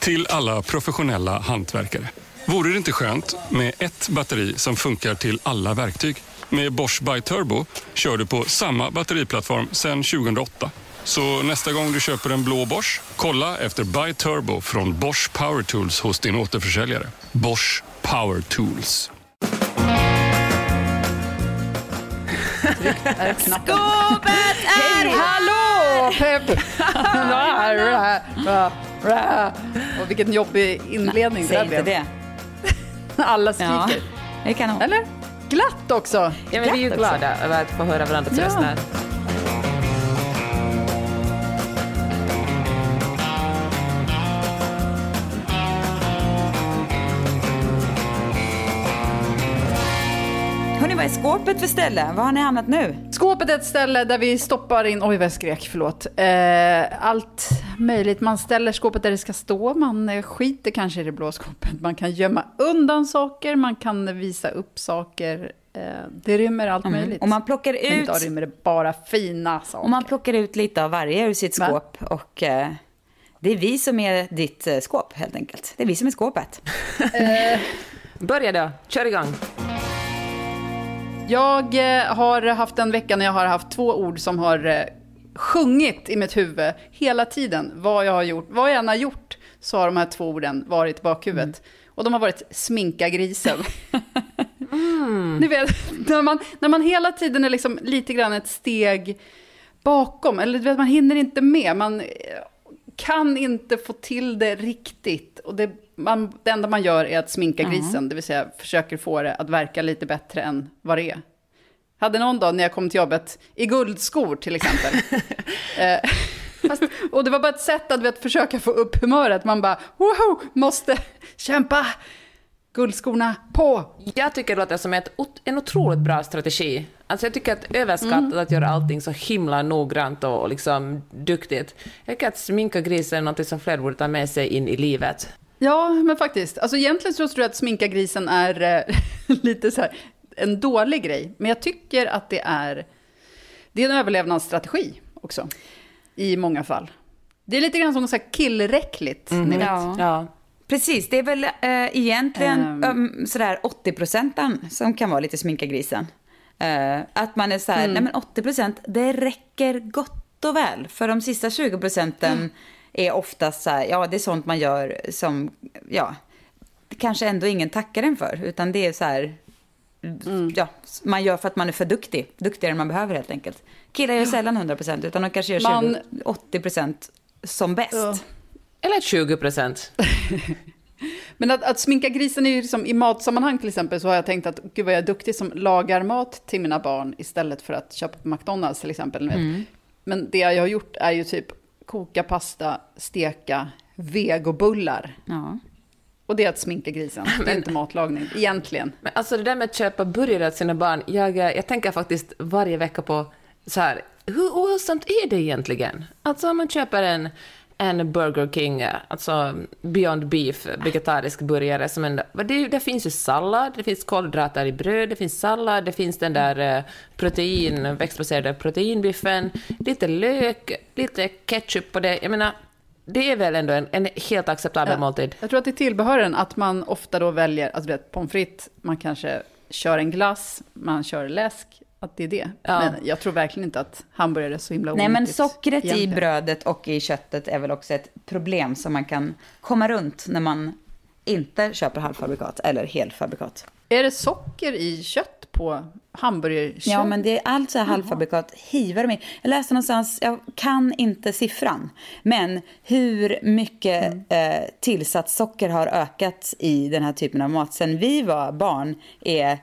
Till alla professionella hantverkare. Vore det inte skönt med ett batteri som funkar till alla verktyg? Med Bosch By Turbo kör du på samma batteriplattform sedan 2008. Så nästa gång du köper en blå Bosch, kolla efter By Turbo från Bosch Power Tools hos din återförsäljare. Bosch Power Tools. Skåpet är hallå! Pepp! Och vilken jobbig inledning det Säg där inte blev. det. Alla Ja, skriker. det kan hon. Eller? Glatt också. Ja, men vi är ju Glatt glada över att få höra varandras Ja. röster. Vad är skåpet för ställe? Var har ni hamnat nu? Skåpet är ett ställe där vi stoppar in, oj vad jag skrek, förlåt. Eh, allt möjligt. Man ställer skåpet där det ska stå, man eh, skiter kanske i det blå skåpet. Man kan gömma undan saker, man kan visa upp saker. Eh, det rymmer allt möjligt. Mm. Och man plockar Men ut, idag rymmer det bara fina saker. och man plockar ut lite av varje ur sitt skåp. Och eh, det är vi som är ditt eh, skåp, helt enkelt. Det är vi som är skåpet. Börja då, kör igång. Jag eh, har haft en vecka när jag har haft två ord som har eh, sjungit i mitt huvud hela tiden. Vad jag har gjort, vad jag än har gjort, så har de här två orden varit i bakhuvudet. Mm. Och de har varit sminka grisen. Ni vet, när man, när man hela tiden är liksom lite grann ett steg bakom, eller du vet, man hinner inte med. Man eh, kan inte få till det riktigt. Och det, man, det enda man gör är att sminka grisen, det vill säga försöker få det att verka lite bättre än vad det är. Hade någon dag när jag kom till jobbet i guldskor till exempel. eh, fast, och det var bara ett sätt att vet, försöka få upp humöret. Man bara, woho, måste kämpa. Guldskorna på. Jag tycker det låter som ett, en otroligt bra strategi. Alltså jag tycker att överskattat att göra allting så himla noggrant och liksom duktigt. Jag tycker att sminka grisen är något som fler borde ta med sig in i livet. Ja, men faktiskt. Alltså egentligen så tror jag att sminka grisen är eh, lite så här en dålig grej. Men jag tycker att det är, det är en överlevnadsstrategi också. I många fall. Det är lite grann som så här killräckligt, ni vet. Ja. Ja. Precis, det är väl äh, egentligen Ehm. um, sådär 80 procenten som kan vara lite sminka grisen. Eh, att man är så här, nej men 80 procent, det räcker gott och väl. För de sista 20 procenten är oftast så här, ja det är sånt man gör som, ja, kanske ändå ingen tackar en för. Utan det är så här, ja, man gör för att man är för duktig. Duktigare än man behöver helt enkelt. Killar gör sällan 100 procent, utan de kanske gör 20, Man- 80 procent som bäst. Ja. Eller 20 procent. Men att, att sminka grisen är ju liksom, i matsammanhang till exempel så har jag tänkt att gud vad jag är duktig som lagar mat till mina barn istället för att köpa på McDonalds till exempel. vet. Men det jag har gjort är ju typ koka pasta, steka vegobullar. Ja. Och det är att sminka grisen. Det är inte matlagning, egentligen. Men alltså det där med att köpa burgare till sina barn, jag, eh, jag tänker faktiskt varje vecka på så här, hur ohälsosamt är det egentligen? Alltså om man köper en, en Burger King, alltså Beyond Beef, vegetarisk burgare, som en, det, det finns ju sallad, det finns kolhydrater i bröd, det finns sallad, det finns den där eh, protein, växtbaserade proteinbiffen, lite lök, lite ketchup på det. Jag menar, det är väl ändå en, en helt acceptabel måltid? Jag tror att det är tillbehören att man ofta då väljer, alltså du vet, pommes frites, man kanske kör en glass, man kör läsk, att det är det. Ja. Men jag tror verkligen inte att hamburgare är så himla Nej, men onyttigt sockret i egentligen. brödet och i köttet är väl också ett problem som man kan komma runt när man inte köper halvfabrikat eller helfabrikat. Är det socker i kött på hamburgerkött? Ja, men det är allt så här halvfabrikat hivar de in. Jag läste någonstans, jag kan inte siffran, men hur mycket eh, tillsatt socker har ökat i den här typen av mat sen vi var barn är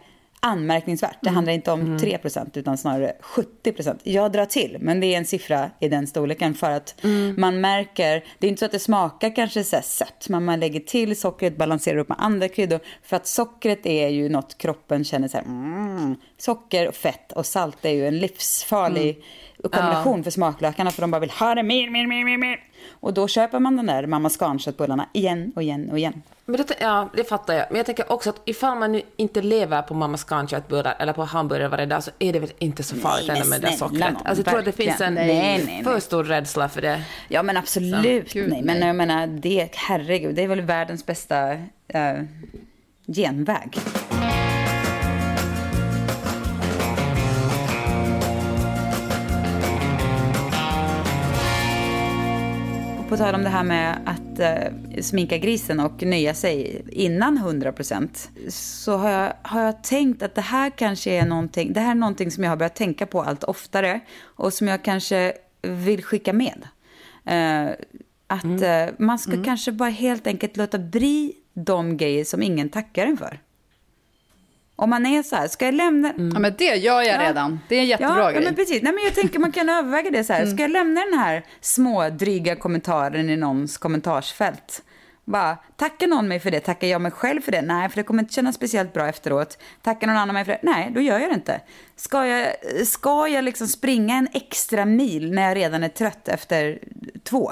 anmärkningsvärt. Det handlar inte om 3% utan snarare 70% Jag drar till, men det är en siffra i den storleken för att man märker, det är inte så att det smakar kanske så sött, men man lägger till sockret, balanserar upp med andra kryddor. För att sockret är ju något kroppen känner så här, mm, socker, fett och salt är ju en livsfarlig kombination för smaklökarna för de bara vill ha det mer, mer, mer, mer, mer. Och då köper man den där mamma Scan-köttbullarna igen och igen och igen. Men det, ja, det fattar jag. Men jag tänker också att ifall man nu inte lever på Mamma Scan-köttbullar eller på hamburgare varje dag så är det väl inte så farligt Nej, med det snälla sockret. Alltså, jag tror att det finns en. Nej, nej, för stor rädsla för det. Ja men absolut, Gud, nej. Men jag menar, det, herregud, det är väl världens bästa eh, genväg. På tal om det här med att eh, sminka grisen och nöja sig innan 100% så har jag, har jag tänkt att det här kanske är någonting, det här är någonting som jag har börjat tänka på allt oftare och som jag kanske vill skicka med. Eh, att eh, man ska kanske bara helt enkelt låta bli de grejer som ingen tackar en för. Om man är så här, ska jag lämna... Ja, men det gör jag Ja. redan. Det är en jättebra ja, grej. Ja, men precis. Nej, men jag tänker man kan överväga det så här. Ska jag lämna den här små dryga kommentaren i någons kommentarsfält? Bara, tackar någon mig för det? Tackar jag mig själv för det? Nej, för det kommer inte kännas speciellt bra efteråt. Tackar någon annan mig för det? Nej, då gör jag det inte. Ska jag, ska jag liksom springa en extra mil när jag redan är trött efter två?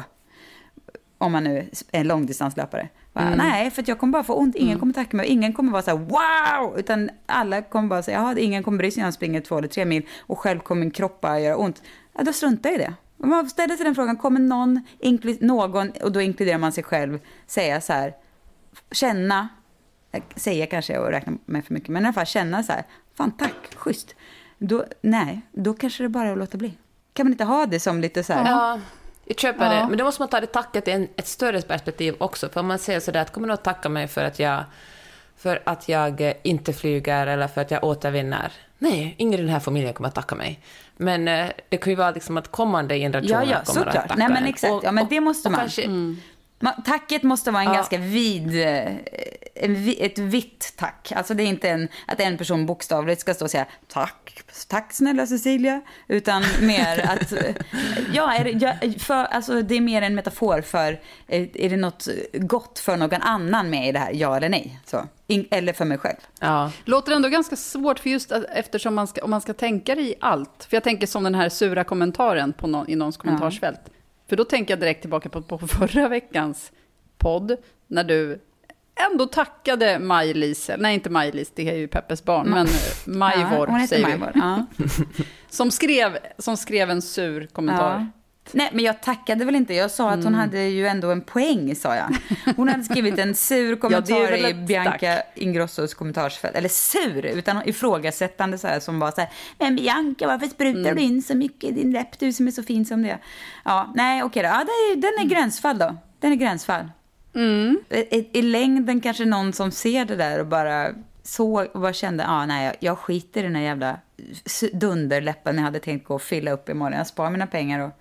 Om man nu är en långdistanslöpare. Bara, Nej, för att jag kommer bara få ont. Ingen kommer tacka mig. Ingen kommer vara så här wow! Utan alla kommer bara säga, jaha, ingen kommer bry sig när jag springer två eller tre mil och själv kommer min kropp bara göra ont. Ja, då struntar jag i det. Om man ställer sig den frågan, kommer någon, någon, och då inkluderar man sig själv, säga så här, känna, säga kanske och räkna med för mycket, men i alla fall känna så här, fan tack, schysst. Då, nej, då kanske det bara är att låta bli. Kan man inte ha det som lite så här, Ja, jag köper Ja. det. Men då måste man ta det tacket i en, ett större perspektiv också. För om man säger sådär att kommer någon att tacka mig för att jag för att jag inte flyger eller för att jag återvinner. Nej, ingen i den här familjen kommer att tacka mig. Men eh, det kan ju vara liksom att kommande generationer Ja, ja, kommer att såklart. tacka Nej, men en. exakt. Ja, men det måste och man. Kanske, Man, tacket måste vara en Ja. ganska vid, eh, en, ett vitt tack. Alltså det är inte en, att en person bokstavligt ska stå och säga tack, tack snälla Cecilia. Utan mer att, eh, ja, är det, ja, för, alltså det är mer en metafor för, eh, är det något gott för någon annan med i det här, ja eller nej? Så. In, eller för mig själv. ja. Låter ändå ganska svårt, för just att, eftersom man ska, om man ska tänka det i allt. För jag tänker som den här sura kommentaren på någon, i någons kommentarsfält. För då tänker jag direkt tillbaka på, på förra veckans podd, när du ändå tackade Maj-Lis, nej inte Maj-Lis, det är ju Peppes barn, men Majvor ja, säger vi. Ja. Som skrev, som skrev en sur kommentar. Ja. Nej, men jag tackade väl inte. Jag sa att hon Mm. hade ju ändå en poäng, sa jag. Hon hade skrivit en sur kommentar väl i Bianca Ingrossos kommentarsfält. Eller sur, utan ifrågasättande så här, som var så här, men Bianca, varför sprutar Mm. du in så mycket i din läpp, du som är så fin som det är?" Ja, nej, okej då. Ja, det är, den är gränsfall då. Den är gränsfall. Mm. I, i, längden kanske någon som ser det där och bara såg och bara kände, ja ah, nej, jag, jag skiter i den här jävla dunderläppen jag hade tänkt gå och fylla upp imorgon. Jag sparar mina pengar och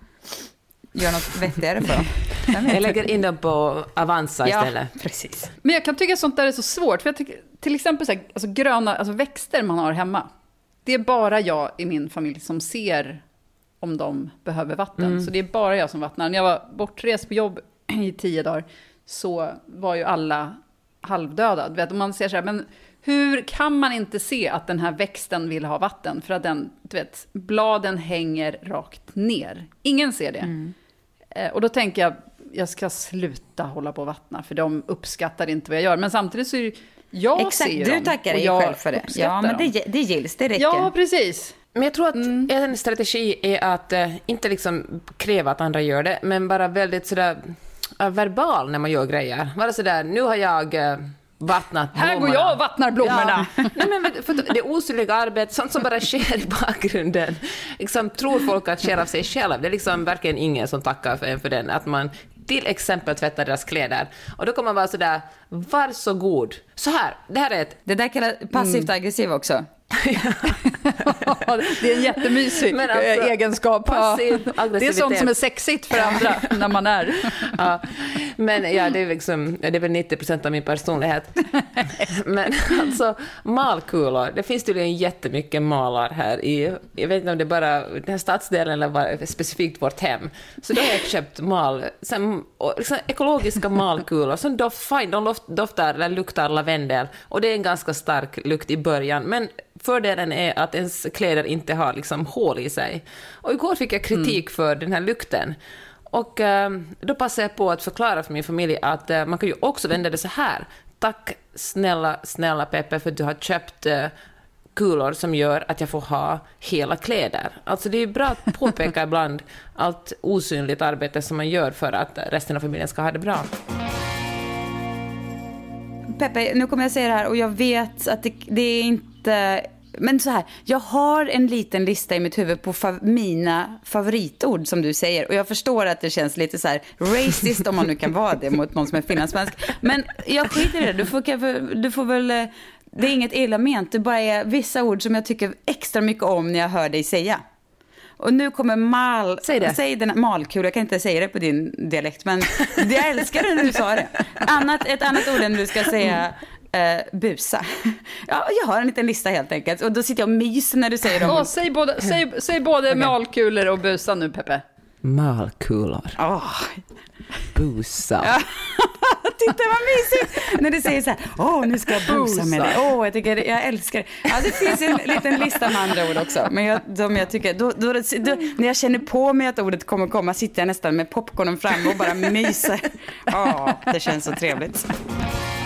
gör något vettigare för dem. Jag lägger in dem på Avanza ja, istället. precis. Men jag kan tycka sånt där är så svårt. För jag tycker, till exempel så här, alltså gröna alltså växter man har hemma. Det är bara jag i min familj som ser om de behöver vatten. Så det är bara jag som vattnar. När jag var bortrest på jobb i tio dagar så var ju alla halvdöda. Du vet, och man ser så här, men hur kan man inte se att den här växten vill ha vatten? För att den, du vet, bladen hänger rakt ner. Ingen ser det. Eh, Och då tänker jag, jag ska sluta hålla på och vattna, för de uppskattar inte vad jag gör. Men samtidigt så är det, jag Exakt, ser ju du dem, tackar och dig jag själv för det. Ja, men det, det gills, det räcker. Ja, precis. Men jag tror att en strategi är att eh, inte liksom kräva att andra gör det, men bara väldigt sådär eh, verbal när man gör grejer. Vara sådär, nu har jag eh, vattnat Här går blommorna. jag och vattnar blommorna. Ja. Nej, men för det osynliga arbetet, sånt som bara sker i bakgrunden. Liksom, tror folk att sker av sig själv. Det är liksom verkligen ingen som tackar för en för den. Att man till exempel tvättar deras kläder. Och då kommer man vara sådär, varsågod. Så här, det här är ett Det där kallas passivt aggressiv också. det är en jättemysig Men alltså, egenskap. Ja. passiv Det är sånt som är sexigt för andra när man är. Ja. Men ja, det är, liksom, det är väl 90 procent av min personlighet. Men alltså, malkulor. Det finns tydligen jättemycket malar här i, jag vet inte om det är bara den här stadsdelen eller bara specifikt vårt hem. Så då har jag köpt mal, sen, liksom ekologiska malkulor som doft, fine, de doftar eller luktar lavendel. Och det är en ganska stark lukt i början, men fördelen är att ens kläder inte har liksom hål i sig. Och igår fick jag kritik mm. för den här lukten. Och eh, då passade jag på att förklara för min familj att eh, man kan ju också vända det så här. Tack snälla, snälla Peppe för att du har köpt eh, kulor som gör att jag får ha hela kläder. Alltså det är bra att påpeka ibland allt osynligt arbete som man gör för att resten av familjen ska ha det bra. Peppe, nu kommer jag säga det här och jag vet att det, det är inte men så här, jag har en liten lista i mitt huvud på fa mina favoritord som du säger. Och jag förstår att det känns lite så här racist om man nu kan vara det mot någon som är finlandssvensk. Men jag skiter i det, du får, du får väl, eh, det är inget illa ment, det bara är vissa ord som jag tycker extra mycket om när jag hör dig säga. Och nu kommer mal... Säg det. Säg den malkul, jag kan inte säga det på din dialekt, men jag älskar det när du sa det. Annat, ett annat ord än du ska säga eh, busa. Ja, jag har en liten lista helt enkelt. Och då sitter jag och myser när du säger dem. Oh, säg både, säg, säg både okay. malkulor och busa nu, Peppe. Malkulor. Oh. Busa. Ja. Titta vad mysigt! När du säger så här, åh nu ska jag busa med dig. Åh, jag, tycker, jag älskar det. Ja, det finns en liten lista med andra ord också. Men jag, de jag tycker, då, då, då, när jag känner på mig att ordet kommer komma sitter jag nästan med popcornen framme och bara myser. Åh, det känns så trevligt.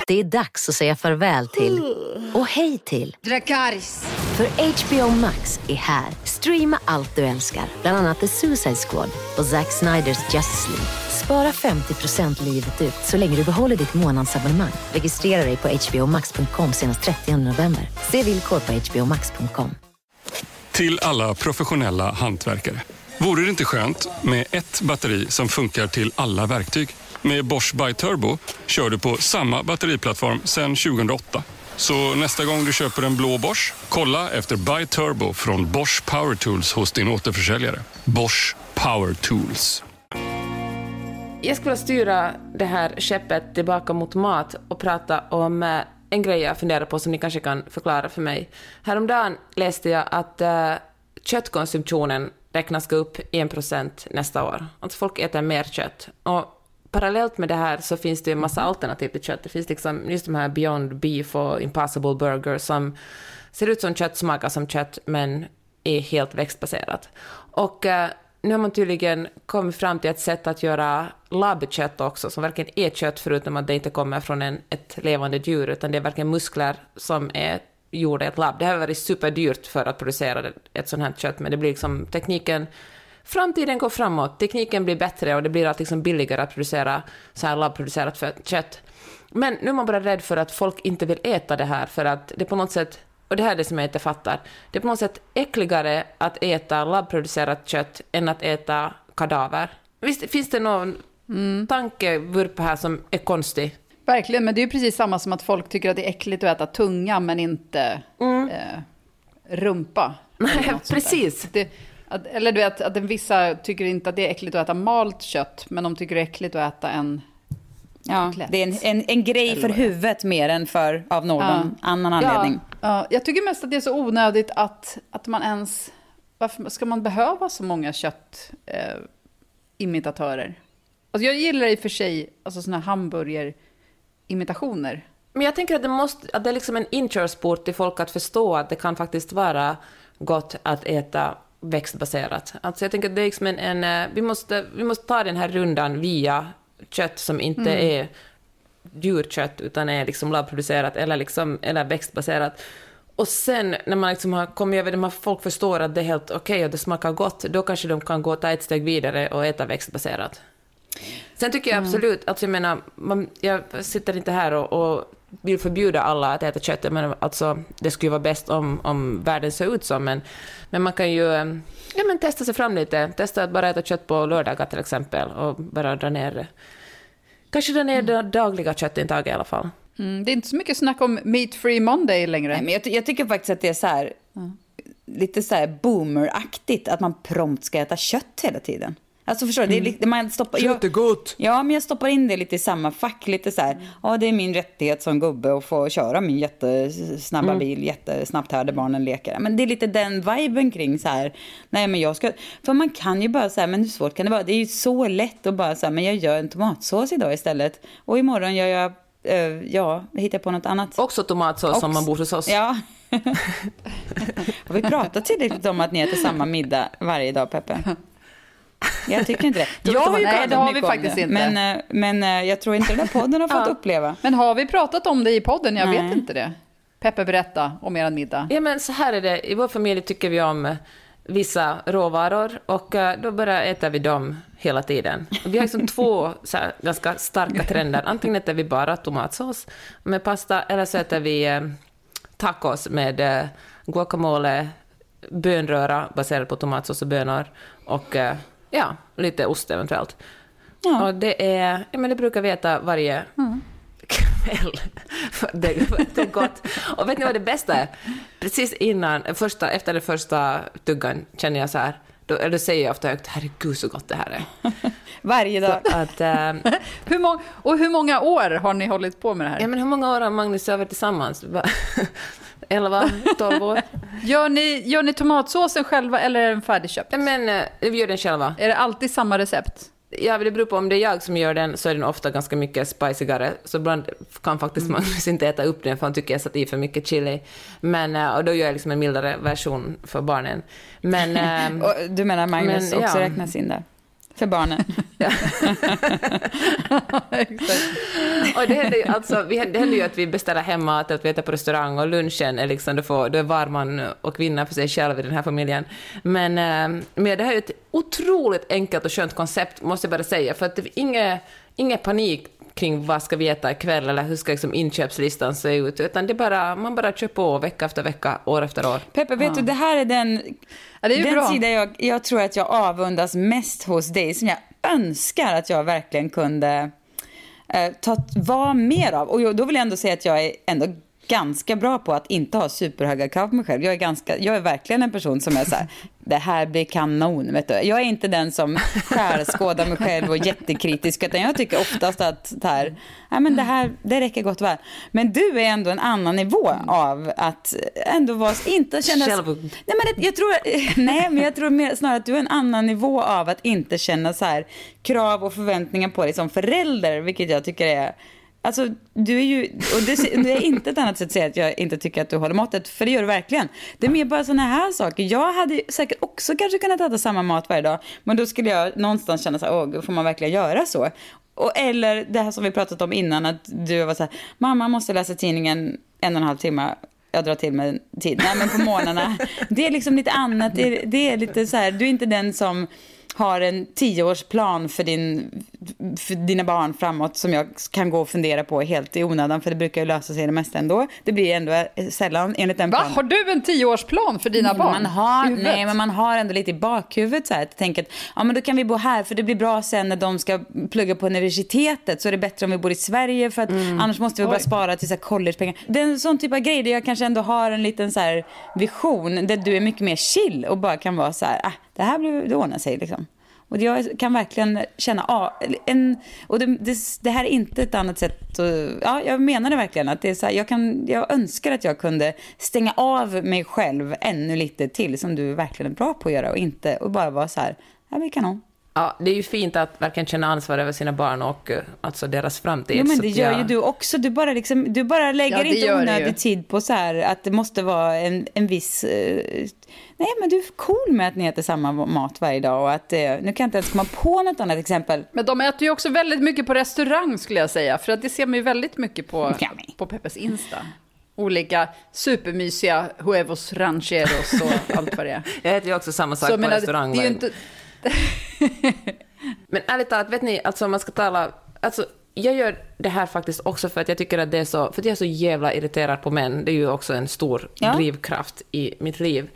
Det är dags att säga farväl till och hej till Dracarys. För HBO Max är här. Streama allt du älskar, bland annat The Suicide Squad och Zack Sniders Justice League. Spara 50% livet ut så länge du behåller ditt månadsabonnemang. Registrera dig på hbomax.com senast 30 november. Se villkor på hbomax.com. Till alla professionella hantverkare. Vore det inte skönt med ett batteri som funkar till alla verktyg? Med Bosch By Turbo kör du på samma batteriplattform sedan 2008. Så nästa gång du köper en blå Bosch, kolla efter By Turbo från Bosch Power Tools hos din återförsäljare. Bosch Power Tools. Jag skulle styra det här skeppet tillbaka mot mat och prata om eh, en grej jag funderar på som ni kanske kan förklara för mig. Häromdagen läste jag att eh, köttkonsumtionen räknas gå upp 1% nästa år. Alltså folk äter mer kött. Och parallellt med det här så finns det en massa alternativ till kött. Det finns liksom just de här Beyond Beef och Impossible Burger som ser ut som kött, smakar som kött, men är helt växtbaserat. Och eh, nu har man tydligen kommit fram till ett sätt att göra labbkött också, som verkligen är kött, förutom att det inte kommer från en, ett levande djur, utan det är verkligen muskler som är gjorda i ett labb. Det har varit superdyrt för att producera ett sånt här kött, men det blir liksom tekniken framtiden går framåt, tekniken blir bättre och det blir allt liksom billigare att producera så här labbproducerat kött. Men nu är man bara rädd för att folk inte vill äta det här för att det på något sätt, och det här är det som jag inte fattar, det är på något sätt äckligare att äta labbproducerat kött än att äta kadaver. Visst finns det någon mm. tankevurpa här som är konstig? Verkligen, men det är ju precis samma som att folk tycker att det är äckligt att äta tunga men inte mm. eh, rumpa. Nej, precis. Det, att, eller du vet, att vissa tycker inte att det är äckligt att äta malt kött, men de tycker det är äckligt att äta en Ja, det är en, en, en grej för huvudet mer än för av någon ja. annan anledning. Ja, ja, jag tycker mest att det är så onödigt att, att man ens... Varför ska man behöva så många köttimitatörer? Eh, alltså jag gillar i och för sig alltså såna hamburgerimitationer. Men jag tänker att det, måste, att det är liksom en inkörsport till folk att förstå att det kan faktiskt vara gott att äta växtbaserat. Alltså jag tänker att det är liksom en, en, eh, vi, måste, vi måste ta den här rundan via kött som inte mm. är djurkött utan är liksom labbproducerat eller, liksom, eller växtbaserat. Och sen när man liksom har kommit över det, när folk förstår att det är helt okej okay och det smakar gott, då kanske de kan gå ta ett steg vidare och äta växtbaserat. Sen tycker jag mm. absolut, alltså jag menar, man, jag sitter inte här och, och vill förbjuda alla att äta kött. Men alltså, det skulle ju vara bäst om, om världen såg ut så, men, men man kan ju ja, men testa sig fram lite. Testa att bara äta kött på lördagar till exempel och bara dra ner Kanske dra ner det dagliga köttintaget i alla fall. Mm, det är inte så mycket snack om meat free monday längre. Nej, men jag, jag tycker faktiskt att det är så här, mm. lite så här boomeraktigt att man prompt ska äta kött hela tiden. Alltså förstår du, det är lite, man stoppar... Jag, Jättegott! ja, men jag stoppar in det lite i samma fack. Lite så här, ja det är min rättighet som gubbe att få köra min jättesnabba bil jättesnabbt här där barnen leker. Men det är lite den viben kring så här, nej men jag ska... För man kan ju bara säga, men hur svårt kan det vara? Det är ju så lätt att bara säga, men jag gör en tomatsås idag istället. Och imorgon gör jag, eh, ja, hittar jag på något annat. Också tomatsås som man bor hos oss. Ja. Har vi pratat tillräckligt om att ni äter samma middag varje dag, Peppe? Jag tycker inte det. Jag Ja, tror vi nej, pratat det har vi faktiskt det. inte. Men, eh, men eh, jag tror inte den här podden har fått uppleva. Men har vi pratat om det i podden? Jag Nej. vet inte det. Peppe, berätta om er middag. Ja, men så här är det. I vår familj tycker vi om eh, vissa råvaror och då bara äter vi dem hela tiden. Och vi har liksom två så här, ganska starka trender. Antingen äter vi bara tomatsås med pasta eller så äter vi tacos med guacamole, bönröra baserad på tomatsås och bönor och ja, lite ost eventuellt. Ja. Och det är, ja men det brukar vi äta varje kväll. För det, det är gott. Och vet ni vad det bästa är? Precis innan, första, efter den första tuggan känner jag så här, då, då säger jag ofta högt, herregud så gott det här är. Varje dag. Att, eh, Hur och hur många år har ni hållit på med det här? ja men hur många år har Magnus och jag varit tillsammans? Va? 11, 12 år? Gör, ni, gör ni tomatsåsen själva eller är den färdigköpt? Men eh, vi gör den själva. Är det alltid samma recept? Ja, det beror på om det är jag som gör den så är den ofta ganska mycket spicigare. Så ibland kan faktiskt Magnus inte äta upp den för han tycker jag satt i för mycket chili. Men, eh, och då gör jag liksom en mildare version för barnen. Men... ehm, du menar Magnus Men, också ja. räknas in där? För barnen. Och det händer ju, alltså, vi, det händer ju att vi beställer hem mat, att vi äter på restaurang och lunchen är liksom, då, får, då är var man och kvinna för sig själv i den här familjen. Men, eh, men det här är ett otroligt enkelt och skönt koncept, måste jag bara säga, för att det är inget, inget panik kring vad ska vi äta ikväll eller hur ska liksom inköpslistan se ut, utan det bara, man bara kör på vecka efter vecka, år efter år. Peppe, vet du, det här är den, Ja, det är den bra. sida jag, jag tror att jag avundas mest hos dig, som jag önskar att jag verkligen kunde eh, ta, vara mer av. Och jag, då vill jag ändå säga att jag är ändå ganska bra på att inte ha superhöga krav på mig själv. Jag är, ganska, jag är verkligen en person som är så här, det här blir kanon. Vet du. Jag är inte den som skärskådar mig själv och är jättekritisk, utan jag tycker oftast att det här, nej, men det här det räcker gott och väl. Men du är ändå en annan nivå av att ändå vara, inte känna... Själv- Nej, men det- jag tror, nej, men jag tror mer, snarare att du är en annan nivå av att inte känna så här krav och förväntningar på dig som förälder, vilket jag tycker är Alltså, du är ju, och det, det är inte ett annat sätt att säga att jag inte tycker att du håller måttet, för det gör du verkligen. Det är mer bara sådana här saker. Jag hade säkert också kanske kunnat äta samma mat varje dag, men då skulle jag någonstans känna så här, åh, får man verkligen göra så? Och, eller det här som vi pratat om innan, att du var så här, mamma måste läsa tidningen en och en halv timme jag drar till med tid. Nej, men på morgnarna. Det är liksom lite annat. Det är, det är lite så här, du är inte den som har en tioårsplan för, din, för dina barn framåt som jag kan gå och fundera på helt i onödan för det brukar ju lösa sig det mesta ändå. Det blir ändå sällan enligt den Va? planen. Har du en tioårsplan för dina Nej, barn? Man har, nej, men man har ändå lite i bakhuvudet så här, att tänka att ja, men då kan vi bo här för det blir bra sen när de ska plugga på universitetet så är det bättre om vi bor i Sverige för att annars måste vi bara Oj. spara till så här collegepengar. Det är en sån typ av grej där jag kanske ändå har en liten så här vision där du är mycket mer chill och bara kan vara så här, ah, det här blir, det ordnar sig liksom. Och jag kan verkligen känna, ja, en, och det, det, det här är inte ett annat sätt, att, ja jag menar det verkligen, att det är så här, jag, kan, jag önskar att jag kunde stänga av mig själv ännu lite till, som du verkligen är bra på att göra, och inte, och bara vara så här, ja vi kanon. Ja, det är ju fint att verkligen känna ansvar över sina barn och eh, alltså deras framtid. Jo men så det gör jag- ju du också, du bara, liksom, du bara lägger Ja, inte onödig tid på så här, att det måste vara en, en viss, eh, nej men du är cool med att ni äter samma mat varje dag, och att, eh, nu kan jag inte ens komma på något annat exempel. Men de äter ju också väldigt mycket på restaurang skulle jag säga. För att det ser man ju väldigt mycket på, Ja, på Peppes Insta. Olika supermysiga huevos rancheros och allt vad det är. Jag äter ju också samma sak Så på menar, restaurang. det är ju inte... Men ärligt talat, vet ni, alltså man ska tala... Alltså, jag gör det här faktiskt också för att jag tycker att det är så, för att jag är så jävla irriterad på män. Det är ju också en stor Ja. drivkraft i mitt liv.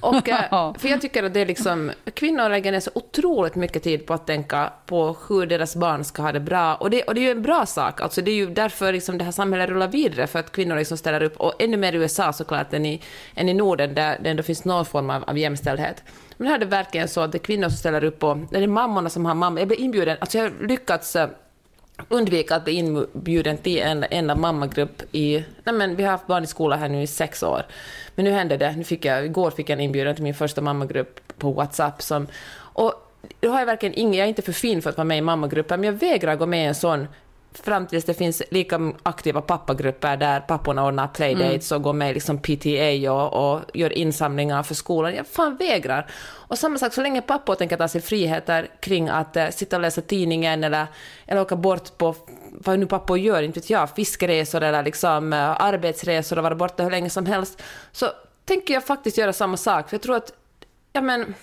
Och, eh, för jag tycker att det är liksom, kvinnor lägger ner så otroligt mycket tid på att tänka på hur deras barn ska ha det bra. Och det, och det är ju en bra sak, alltså det är ju därför liksom det här samhället rullar vidare, för att kvinnor liksom ställer upp, och ännu mer i USA såklart än i, än i Norden, där det ändå finns någon form av, av jämställdhet. Men här är det verkligen så att det är kvinnor som ställer upp, och det är mammorna som har mamma. Jag blev inbjuden, alltså jag har lyckats eh, undvika att bli inbjuden till en enda mammagrupp i... Nej men vi har haft barn i skolan här nu i sex år. Men nu hände det. Nu fick jag, igår fick jag en inbjudan till min första mammagrupp på WhatsApp. Som, och då har jag verkligen ingen... Jag är inte för fin för att vara med i mammagruppen, men jag vägrar gå med i en sån fram tills det finns lika aktiva pappagrupper där papporna ordnar playdates och går med i liksom PTA och, och gör insamlingar för skolan. Jag fan vägrar. Och samma sak, så länge pappor tänker ta sig friheter kring att eh, sitta och läsa tidningen eller, eller åka bort på vad nu pappor gör, inte vet jag, fiskeresor eller liksom, eh, arbetsresor och vara borta hur länge som helst, så tänker jag faktiskt göra samma sak. För jag tror att, ja men,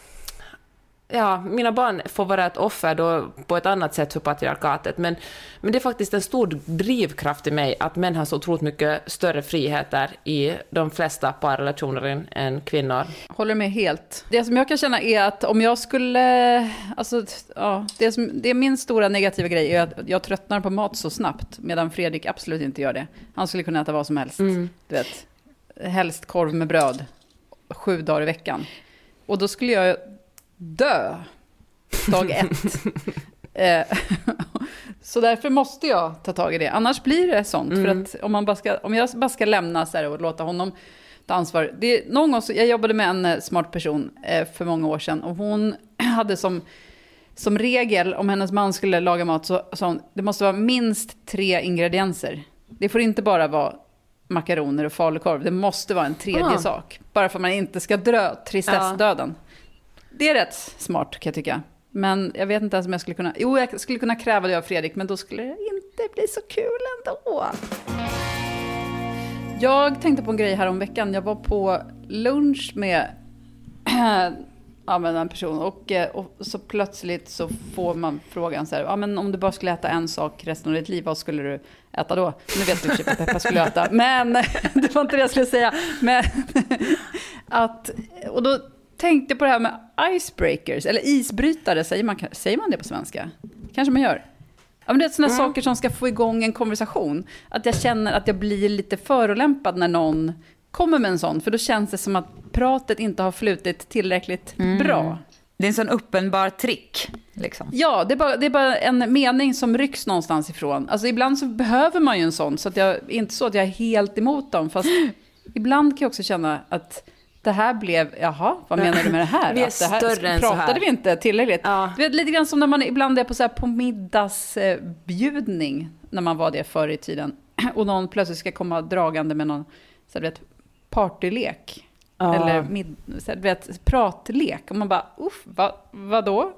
ja, mina barn får vara ett offer då på ett annat sätt för patriarkatet, men, men det är faktiskt en stor drivkraft i mig att män har så otroligt mycket större friheter i de flesta parrelationer än, kvinnor. Håller med helt. Det som jag kan känna är att om jag skulle... Alltså, ja, det, som, det är min stora negativa grej är att jag tröttnar på mat så snabbt, medan Fredrik absolut inte gör det. Han skulle kunna äta vad som helst. Du vet, helst korv med bröd, sju dagar i veckan. Och då skulle jag dö dag ett. Eh, så därför måste jag ta tag i det. Annars blir det sånt. För att om, man bara ska, om jag bara ska lämna så här och låta honom ta ansvar. Det, någon gång så, jag jobbade med en eh, smart person eh, för många år sedan. Och hon hade som, som regel, om hennes man skulle laga mat, så sa hon, det måste vara minst tre ingredienser. Det får inte bara vara makaroner och falukorv. Det måste vara en tredje Ah. sak. Bara för att man inte ska dö tristessdöden. Det är rätt smart kan jag tycka. Men jag vet inte ens om jag skulle kunna... Jo, jag skulle kunna kräva det av Fredrik, men då skulle det inte bli så kul ändå. Jag tänkte på en grej här om veckan. Jag var på lunch med ja, men en person och, eh, och så plötsligt så får man frågan så här, ja, men om du bara skulle äta en sak resten av ditt liv, vad skulle du äta då? Nu vet du typ vad Peppa skulle äta, men det var inte det jag skulle säga. Men att, och då tänkte på det här med icebreakers, eller isbrytare, säger man, säger man det på svenska? Kanske man gör. Ja, men det är sådana saker som ska få igång en konversation. Att jag känner att jag blir lite förolämpad när någon kommer med en sån. För då känns det som att pratet inte har flutit tillräckligt bra. Det är en sån uppenbar trick. Liksom. Ja, det är, bara, det är bara en mening som rycks någonstans ifrån. Alltså ibland så behöver man ju en sån. Så att jag, inte så att jag är helt emot dem. Fast ibland kan jag också känna att det här blev, jaha, vad menar du med det här? Vi är det här större än så här. Pratade vi inte tillräckligt? Ja. Du vet, lite grann som när man ibland är på, så här, på middagsbjudning, när man var det förr i tiden. Och någon plötsligt ska komma dragande med någon så här, du vet, partylek. Ja. Eller mid, så här, du vet, pratlek. Och man bara, uff, va, vadå?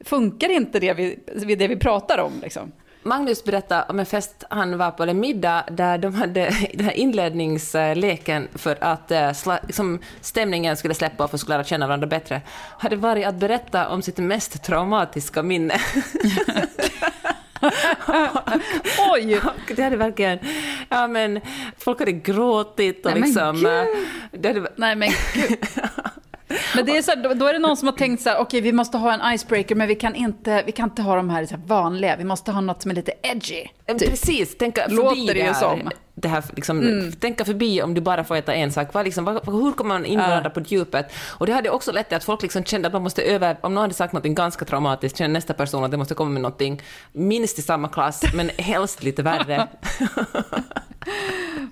Funkar inte det vi, det vi pratar om? Liksom? Magnus berättade om en fest han var på, eller middag, där de hade den här inledningsleken för att liksom, stämningen skulle släppa och för att lära känna varandra bättre, hade varit att berätta om sitt mest traumatiska minne. Oj! Och det hade verkligen, ja men, folk hade gråtit och Nej, men liksom... gud. eh, Det hade, Nej men gud. Men det är så här, då, är det någon som har tänkt så här, okej vi måste ha en icebreaker men vi kan inte, vi kan inte ha de här, så här vanliga, vi måste ha något som är lite edgy. Typ. Precis, tänka förbi Låter det ju här. som. Det här liksom, Tänka förbi om du bara får äta en sak. Vad liksom, vad, hur kommer man in varandra på djupet? Och det hade också lett till att folk liksom kände att man måste öva, om någon hade sagt något ganska traumatiskt, kände nästa person att det måste komma med någonting minst i samma klass, men helst lite värre.